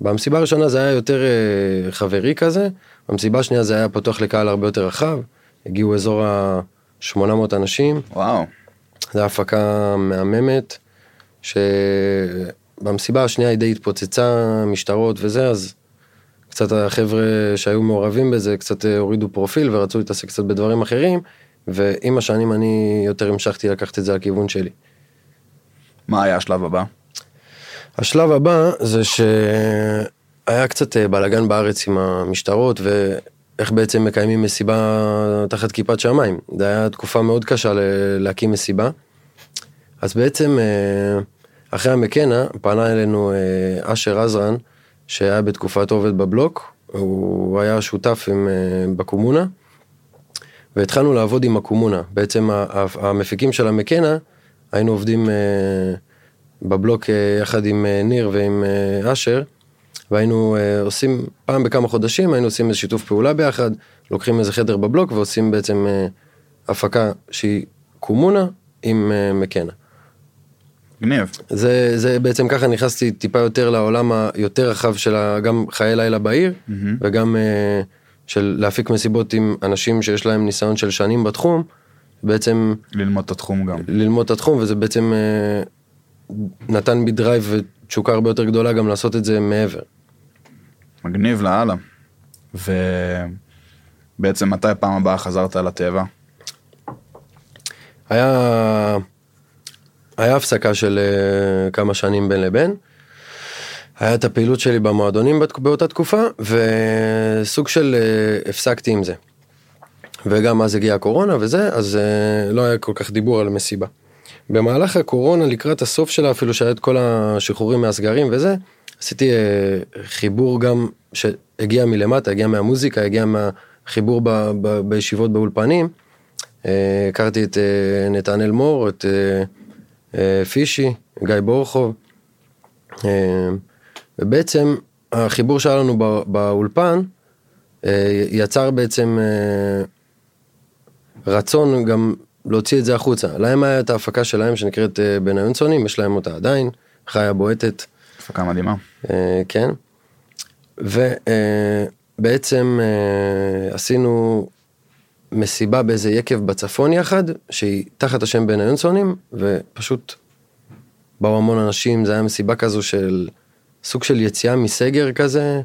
במסיבה הראשונה זה היה יותר אה, חברי כזה, במסיבה השנייה זה היה פתוח לקהל הרבה יותר רחב, הגיעו אזור ה-800 אנשים, וואו, זו הייתה הפקה מהממת, שבמסיבה השנייה היא די התפוצצה, משטרות וזה, אז קצת החבר'ה שהיו מעורבים בזה קצת אה, הורידו פרופיל ורצו להתעסק קצת בדברים אחרים, ועם השנים אני יותר המשכתי לקחת את זה לכיוון שלי. מה היה השלב הבא? השלב הבא זה שהיה קצת אה, בלאגן בארץ עם המשטרות ואיך בעצם מקיימים מסיבה תחת כיפת שמיים. זו הייתה תקופה מאוד קשה להקים מסיבה. אז בעצם אה, אחרי המקנה פנה אלינו אה, אשר עזרן שהיה בתקופתו עובד בבלוק, הוא היה שותף עם, בקומונה. והתחלנו לעבוד עם הקומונה. בעצם המפיקים של המקנה, היינו עובדים בבלוק אה, יחד עם אה, ניר ועם אה, אשר, והיינו עושים, פעם בכמה חודשים היינו עושים איזה שיתוף פעולה ביחד, לוקחים איזה חדר בבלוק ועושים בעצם הפקה שהיא קומונה עם מקנה. מגניב. זה, זה בעצם ככה נכנסתי טיפה יותר לעולם היותר רחב של גם חיי לילה בעיר, וגם אה, של להפיק מסיבות עם אנשים שיש להם ניסיון של שנים בתחום, בעצם ללמוד את התחום גם. ללמוד את התחום, וזה בעצם נתן בי drive ותשוקה הרבה יותר גדולה גם לעשות את זה מעבר. מגניב לאללה. ובעצם מתי פעם הבאה חזרת לטבע? היה היה הפסקה של אה, כמה שנים בין לבין. היה את הפעילות שלי במועדונים בת- באותה תקופה, וסוג של אה, הפסקתי עם זה. וגם אז הגיעה הקורונה וזה, אז אה, לא היה כל כך דיבור על מסיבה. במהלך הקורונה, לקראת הסוף שלה, אפילו שהיה את כל השחרורים מהסגרים וזה, עשיתי אה, חיבור גם שהגיע מלמטה, הגיע מהמוזיקה, הגיע מהחיבור ב, ב, בישיבות באולפנים. אה, הכרתי את אה, נתנאל מור, את אה, אה, פישי, גיא בורחוב. אה, ובעצם החיבור שהיה לנו בא- באולפן אה, יצר בעצם אה, רצון גם להוציא את זה החוצה. להם היה את ההפקה שלהם שנקראת אה, בין היונסונים, יש להם אותה עדיין, חיה בועטת, הפקה מדהימה. אה, כן. ובעצם אה, עשינו מסיבה באיזה יקב בצפון יחד, שהיא תחת השם בין היונסונים, ופשוט באו המון אנשים, זה היה מסיבה כזו של סוג של יציאה מסגר כזה,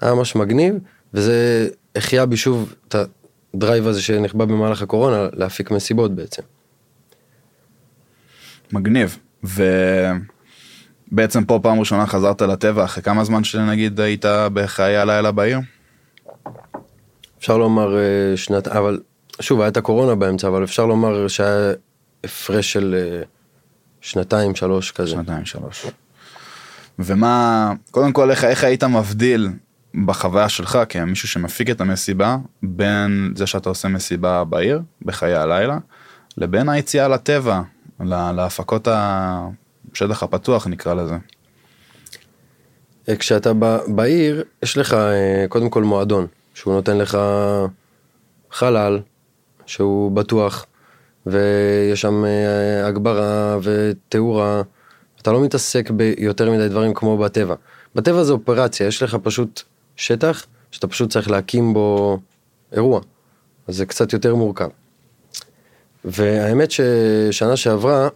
היה ממש מגניב, וזה החיה בי שוב את הדרייב הזה שנחבא במהלך הקורונה, להפיק מסיבות בעצם. מגניב. ובעצם פה פעם ראשונה חזרת לטבע אחרי כמה זמן שנגיד היית בחיי הלילה בעיר? אפשר לומר אה, שנת, אבל שוב, היה את הקורונה באמצע, אבל אפשר לומר שהיה הפרש של אה, שנתיים, שלוש כזה. שנתיים שלוש. ומה, קודם כל איך, איך היית מבדיל בחוויה שלך כמישהו שמפיק את המסיבה בין זה שאתה עושה מסיבה בעיר בחיי הלילה לבין היציאה לטבע, לה- להפקות השטח הפתוח נקרא לזה. אה, כשאתה ב- בעיר, יש לך אה, קודם כל מועדון, שהוא נותן לך חלל, שהוא בטוח, ויש שם אה, הגברה ותאורה. אתה לא מתעסק ביותר מדי דברים כמו בטבע. בטבע זה אופרציה, יש לך פשוט שטח שאתה פשוט צריך להקים בו אירוע. אז זה קצת יותר מורכב. והאמת ששנה שעברה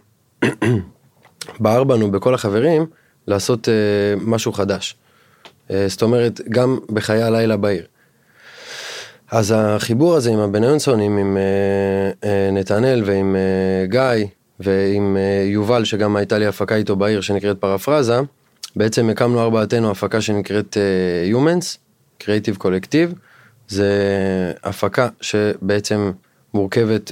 בער בנו בכל החברים לעשות אה, משהו חדש. אה, זאת אומרת, גם בחיי הלילה בעיר. אז החיבור הזה עם הבניונסונים, עם אה, אה, נתנאל ועם אה, גיא ועם אה, יובל, שגם הייתה לי הפקה איתו בעיר שנקראת פרפרזה, בעצם הקמנו ארבעתנו הפקה שנקראת אה, Humans, Creative Collective. זה הפקה שבעצם מורכבת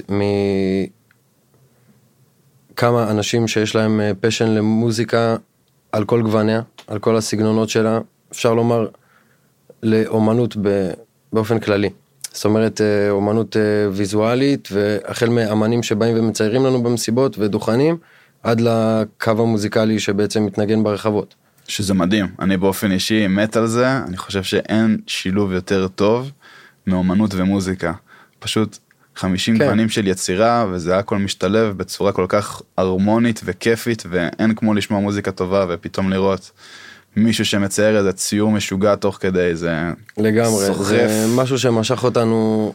מכמה אנשים שיש להם פשן למוזיקה על כל גווניה, על כל הסגנונות שלה, אפשר לומר לאומנות באופן כללי. זאת אומרת אה, אומנות אה, ויזואלית והחל מאמנים שבאים ומציירים לנו במסיבות ודוכנים עד לקו המוזיקלי שבעצם מתנגן ברחבות. שזה מדהים, אני באופן אישי מת על זה, אני חושב שאין שילוב יותר טוב מאומנות ומוזיקה. פשוט 50 כן. גוונים של יצירה וזה הכל משתלב בצורה כל כך הרמונית וכיפית ואין כמו לשמוע מוזיקה טובה ופתאום לראות מישהו שמצייר איזה ציור משוגע תוך כדי זה לגמרי, סוחף. זה משהו שמשך אותנו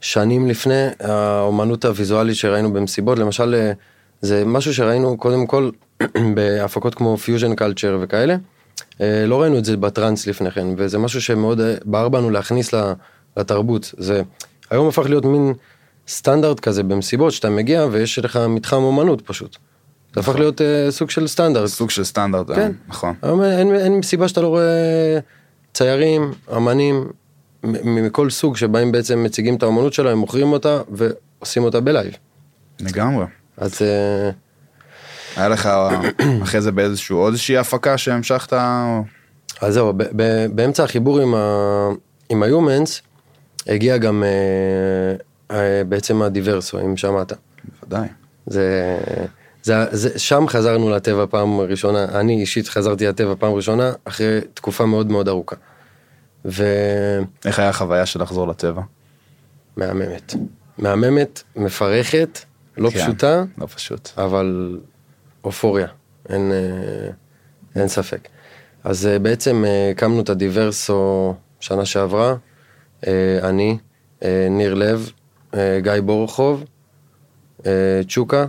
שנים לפני האומנות הוויזואלית שראינו במסיבות, למשל אה, זה משהו שראינו קודם כל בהפקות כמו Fusion Culture וכאלה, אה, לא ראינו את זה בטראנס לפני כן, וזה משהו שמאוד אה, בער בנו להכניס לתרבות, זה היום הפך להיות מין סטנדרט כזה במסיבות, שאתה מגיע ויש לך מתחם אומנות פשוט. זה הפך להיות אה, סוג של סטנדרט. סוג של סטנדרט, כן. נכון. היום אין, אין סיבה שאתה לא רואה ציירים, אמנים מכל סוג שבאים בעצם מציגים את האמנות שלהם, מוכרים אותה ועושים אותה ב live. לגמרי. אז היה לך אחרי זה באיזשהו עוד איזושהי הפקה שהמשכת? אז זהו, באמצע החיבור עם, ה- עם ה-Humans הגיע גם אה, אה, בעצם הדיברסו, אם שמעת. בוודאי. זה, זה, זה, שם חזרנו לטבע פעם ראשונה, אני אישית חזרתי לטבע פעם ראשונה אחרי תקופה מאוד מאוד ארוכה. ומהממת, איך היה החוויה של לחזור לטבע? מהממת, מפרכת, לא כן. פשוטה, לא פשוט. אבל אופוריה, אין, אה, אין ספק. אז אה, בעצם אה, הקמנו את הדיברסו שנה שעברה, אני, ניר לב, גיא בורחוב, צ'וקה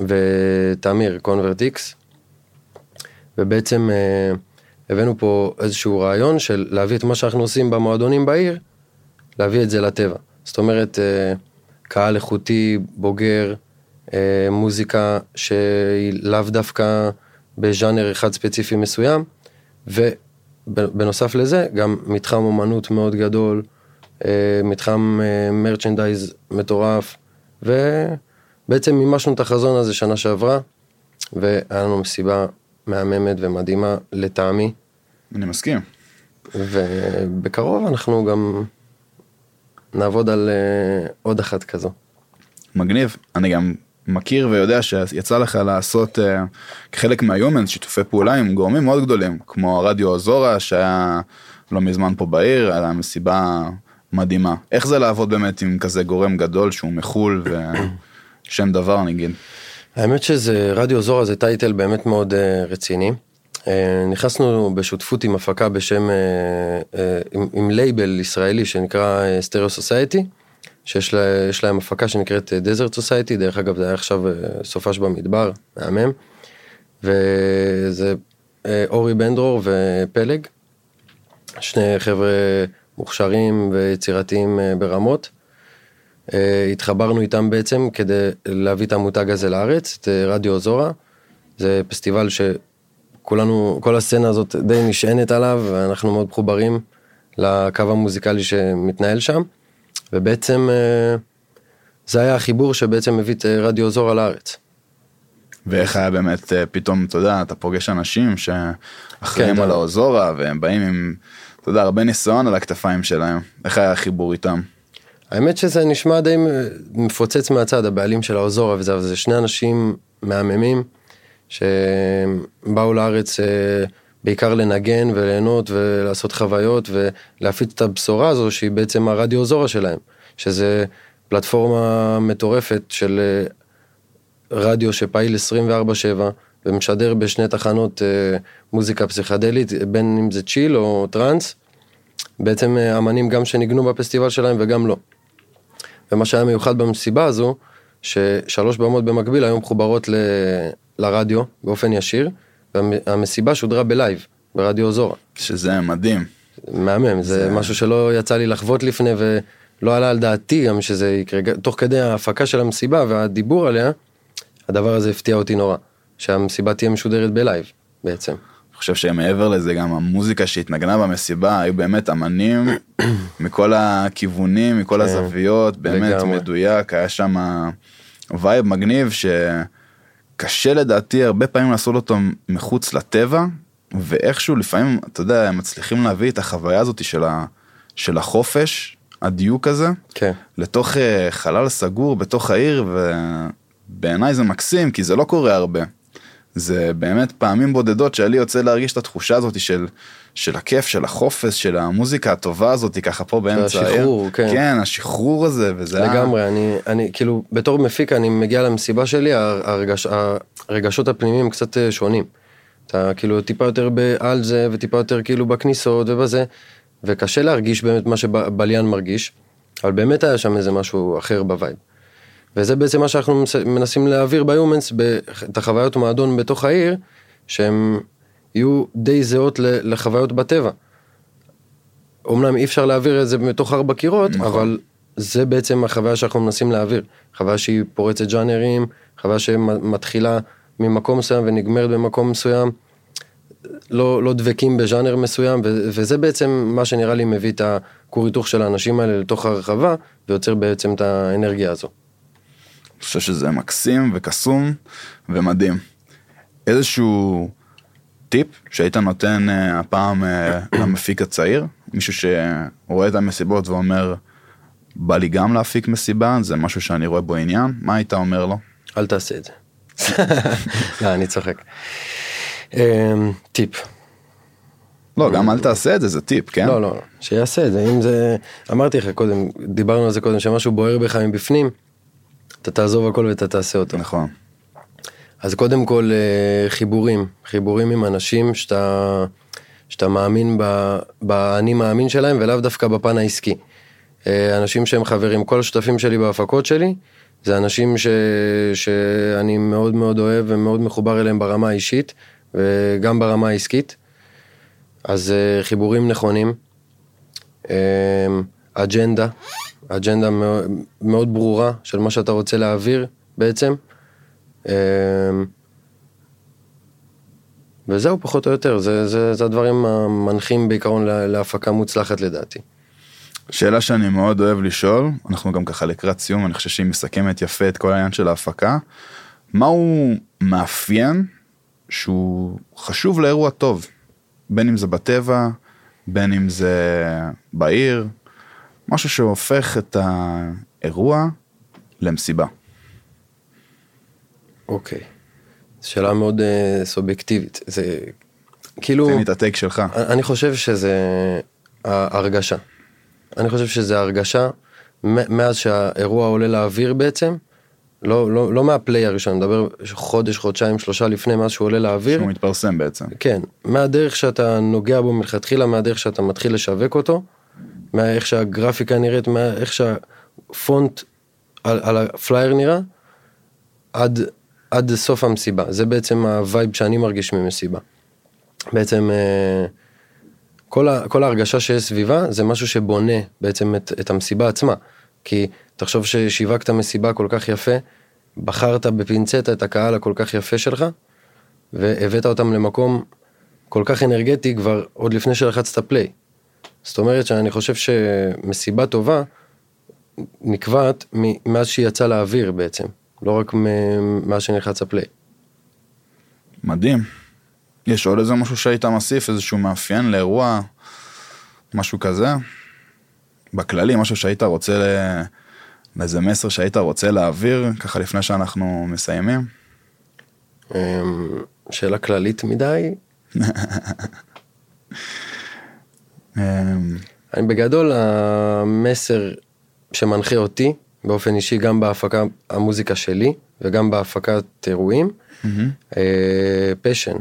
ותמיר קונברטיקס, ובעצם אה, הבאנו פה איזשהו רעיון של להביא את מה שאנחנו עושים במועדונים בעיר, להביא את זה לטבע. זאת אומרת, קהל איכותי, בוגר, מוזיקה שהיא לאו דווקא בז'אנר אחד ספציפי מסוים, ובנוסף לזה גם מתחם אומנות מאוד גדול, אה, מתחם מרצ'נדייז מטורף, ובעצם מימשנו את החזון הזה שנה שעברה, והיה לנו מסיבה מהממת ומדהימה לטעמי, אני מסכים. ובקרוב אנחנו גם נעבוד על אה, עוד אחת כזו. מגניב. אני גם מכיר ויודע שיצא לך לעשות uh, כחלק מהיומנס שיתופי פעולה עם גורמים מאוד גדולים, כמו הרדיו אזורה שהיה לא מזמן פה בעיר, היה להם מסיבה מדהימה. איך זה לעבוד באמת עם כזה גורם גדול שהוא מחול ושם דבר נגיד? האמת שזה, רדיו זורה זה טייטל באמת מאוד uh, רציני. Uh, נכנסנו בשותפות עם הפקה בשם, uh, uh, עם, עם לייבל ישראלי שנקרא Stereo uh, Society, שיש לה, להם הפקה שנקראת Desert Society, דרך אגב זה היה עכשיו uh, סופש במדבר, מהמם. וזה uh, אורי בנדרור ופלג, שני חבר'ה מוכשרים ויצירתיים ברמות. Uh, התחברנו איתם בעצם כדי להביא את המותג הזה לארץ, את Radio Zora. זה פסטיבל שכולנו, כל הסצנה הזאת די נשענת עליו, ואנחנו מאוד מחוברים לקו המוזיקלי שמתנהל שם. ובעצם uh, זה היה החיבור שבעצם הביא את uh, רדיו זורה לארץ. ואיך היה באמת פתאום, אתה יודע, אתה פוגש אנשים שאחראים כן, על האוזורה והם באים עם, אתה יודע, הרבה ניסיון על הכתפיים שלהם. איך היה החיבור איתם? האמת שזה נשמע די מפוצץ מהצד, הבעלים של האוזורה וזה, אבל זה שני אנשים מהממים שבאו לארץ אה, בעיקר לנגן וליהנות ולעשות חוויות ולהפיץ את הבשורה הזו שהיא בעצם הרדיו אוזורה שלהם, שזה פלטפורמה מטורפת של אה, רדיו שפעיל 24/7 ומשדר בשני תחנות אה, מוזיקה פסיכדלית, בין אם זה צ'יל או טראנס, בעצם אה, אמנים גם שניגנו בפסטיבל שלהם וגם לא. ומה שהיה מיוחד במסיבה הזו, ששלוש במות במקביל היו מחוברות ל... לרדיו באופן ישיר, והמסיבה שודרה ב live, ב Radio Zora. שזה מדהים. מהמם, זה, זה- משהו שלא יצא לי לחוות לפני ולא עלה על דעתי גם שזה יקרה, תוך כדי ההפקה של המסיבה והדיבור עליה, הדבר הזה הפתיע אותי נורא, שהמסיבה תהיה משודרת ב live בעצם. אני חושב שמעבר לזה גם המוזיקה שהתנגנה במסיבה היו באמת אמנים מכל הכיוונים, מכל כן, הזוויות, באמת. מדויק, היה שם וייב מגניב שקשה לדעתי הרבה פעמים לעשות אותו מחוץ לטבע, ואיכשהו לפעמים, אתה יודע, הם מצליחים להביא את החוויה הזאת של, ה, של החופש, הדיוק הזה, כן. לתוך אה, חלל סגור בתוך העיר, ובעיניי זה מקסים, כי זה לא קורה הרבה. זה באמת פעמים בודדות לי יוצא להרגיש את התחושה הזאת של, של הכיף, של החופש, של המוזיקה הטובה הזאת, ככה פה באמצע העיר. השחרור, כן. כן, השחרור הזה, וזה היה... לגמרי, אני, אני כאילו, בתור מפיק אני מגיע למסיבה שלי, הרגש, הרגשות הפנימיים קצת אה, שונים. אתה כאילו טיפה יותר על זה, וטיפה יותר כאילו בכניסות ובזה, וקשה להרגיש באמת מה שבליין מרגיש, אבל באמת היה שם איזה משהו אחר ב vibe. וזה בעצם מה שאנחנו מנס- מנסים להעביר ב Humans, את החוויות מועדון בתוך העיר, שהן יהיו די זהות לחוויות בטבע. אמנם אי אפשר להעביר את זה מתוך ארבע קירות, נכון. אבל זה בעצם החוויה שאנחנו מנסים להעביר. חוויה שהיא פורצת ג'אנרים, חוויה שמתחילה ממקום מסוים ונגמרת במקום מסוים. לא, לא דבקים בז'אנר מסוים, ו- וזה בעצם מה שנראה לי מביא את הכור היתוך של האנשים האלה לתוך הרחבה, ויוצר בעצם את האנרגיה הזו. אני חושב שזה מקסים וקסום ומדהים. איזשהו טיפ שהיית נותן אה, הפעם אה, למפיק הצעיר? מישהו שרואה את המסיבות ואומר, בא לי גם להפיק מסיבה, זה משהו שאני רואה בו עניין, מה היית אומר לו? אל תעשה את זה. לא, אני צוחק. אמ, טיפ. לא, גם אל תעשה את זה, זה טיפ, כן? לא, לא, שיעשה את זה, אם זה, אמרתי לך קודם, דיברנו על זה קודם, שמשהו בוער בך מבפנים, אתה תעזוב הכל ואתה תעשה אותו. נכון. אז קודם כל אה, חיבורים, חיבורים עם אנשים שאתה, שאתה מאמין באני מאמין שלהם ולאו דווקא בפן העסקי. אה, אנשים שהם חברים, כל השותפים שלי בהפקות שלי, זה אנשים ש, שאני מאוד מאוד אוהב ומאוד מחובר אליהם ברמה האישית וגם ברמה העסקית. אז אה, חיבורים נכונים, אג'נדה, אג'נדה מאוד, ברורה של מה שאתה רוצה להעביר בעצם, וזהו פחות או יותר, זה, זה, זה הדברים המנחים בעיקרון לה- להפקה מוצלחת לדעתי. שאלה שאני מאוד אוהב לשאול, אנחנו גם ככה לקראת סיום, אני חושב שהיא מסכמת יפה את כל העניין של ההפקה. מהו מאפיין שהוא חשוב לאירוע טוב? בין אם זה בטבע, בין אם זה בעיר, משהו שהופך את האירוע למסיבה. אוקיי. שאלה מאוד uh, סובייקטיבית. זה כאילו, תן לי את הטייק שלך. אני חושב שזה ההרגשה. אני חושב שזה הרגשה מאז שהאירוע עולה לאוויר בעצם, לא, לא, לא מה play הראשון, אני מדבר חודש, חודשיים, שלושה לפני מאז שהוא עולה לאוויר. שהוא מתפרסם בעצם. כן, מהדרך שאתה נוגע בו מלכתחילה, מהדרך שאתה מתחיל לשווק אותו, מאיך שהגרפיקה נראית, מאיך שהפונט על, על הפלייר נראה, עד, עד סוף המסיבה. זה בעצם ה vibe שאני מרגיש ממסיבה. בעצם אה, כל, ה, כל ההרגשה שיש סביבה זה משהו שבונה בעצם את, את המסיבה עצמה. כי תחשוב ששיווקת מסיבה כל כך יפה, בחרת בפינצטה את הקהל הכל כך יפה שלך, והבאת אותם למקום כל כך אנרגטי כבר עוד לפני שלחצת פליי. זאת אומרת שאני חושב שמסיבה טובה נקבעת מאז שהיא יצאה לאוויר בעצם, לא רק מאז שנלחץ הפליי. מדהים. יש עוד איזה משהו שהיית מוסיף, איזשהו מאפיין לאירוע, משהו כזה? בכללי, משהו שהיית רוצה, ל... איזה מסר שהיית רוצה להעביר, ככה לפני שאנחנו מסיימים? אמ, שאלה כללית מדי, אמ, אני בגדול המסר שמנחה אותי באופן אישי גם בהפקה המוזיקה שלי וגם בהפקת אירועים, פשן,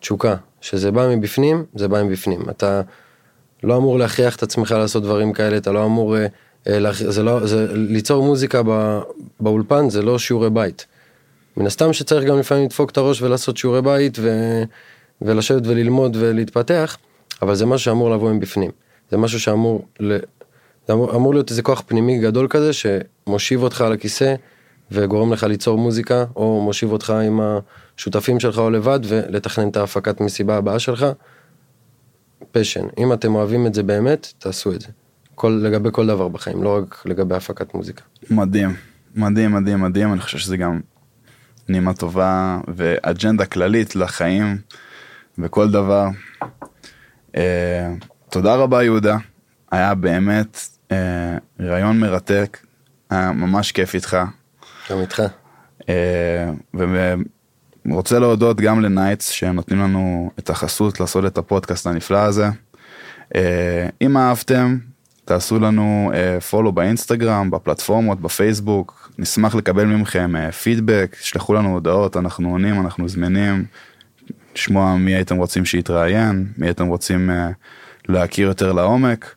תשוקה, שזה בא מבפנים, זה בא מבפנים. אתה לא אמור להכריח את עצמך לעשות דברים כאלה, אתה לא אמור, אה, אה, זה לא, זה, ליצור מוזיקה באולפן זה לא שיעורי בית. מן הסתם שצריך גם לפעמים לדפוק את הראש ולעשות שיעורי בית ו... ולשבת וללמוד ולהתפתח, אבל זה משהו שאמור לבוא מבפנים. זה משהו שאמור. זה אמור, אמור להיות איזה כוח פנימי גדול כזה שמושיב אותך על הכיסא וגורם לך ליצור מוזיקה, או מושיב אותך עם השותפים שלך או לבד ולתכנן את ההפקת מסיבה הבאה שלך. פשן, אם אתם אוהבים את זה באמת, תעשו את זה. כל, לגבי כל דבר בחיים, לא רק לגבי הפקת מוזיקה. מדהים, מדהים, מדהים, מדהים, אני חושב שזה גם נימה טובה ואג'נדה כללית לחיים וכל דבר. אה, תודה רבה יהודה, היה באמת רעיון מרתק, היה ממש כיף איתך. גם איתך. אה, ורוצה להודות גם לנייטס שנותנים לנו את החסות לעשות את הפודקאסט הנפלא הזה. אה, אם אהבתם, תעשו לנו פולו באינסטגרם, בפלטפורמות, בפייסבוק, נשמח לקבל מכם אה, פידבק, שלחו לנו הודעות, אנחנו עונים, אנחנו זמינים, לשמוע מי הייתם רוצים שיתראיין, מי הייתם רוצים אה, להכיר יותר לעומק.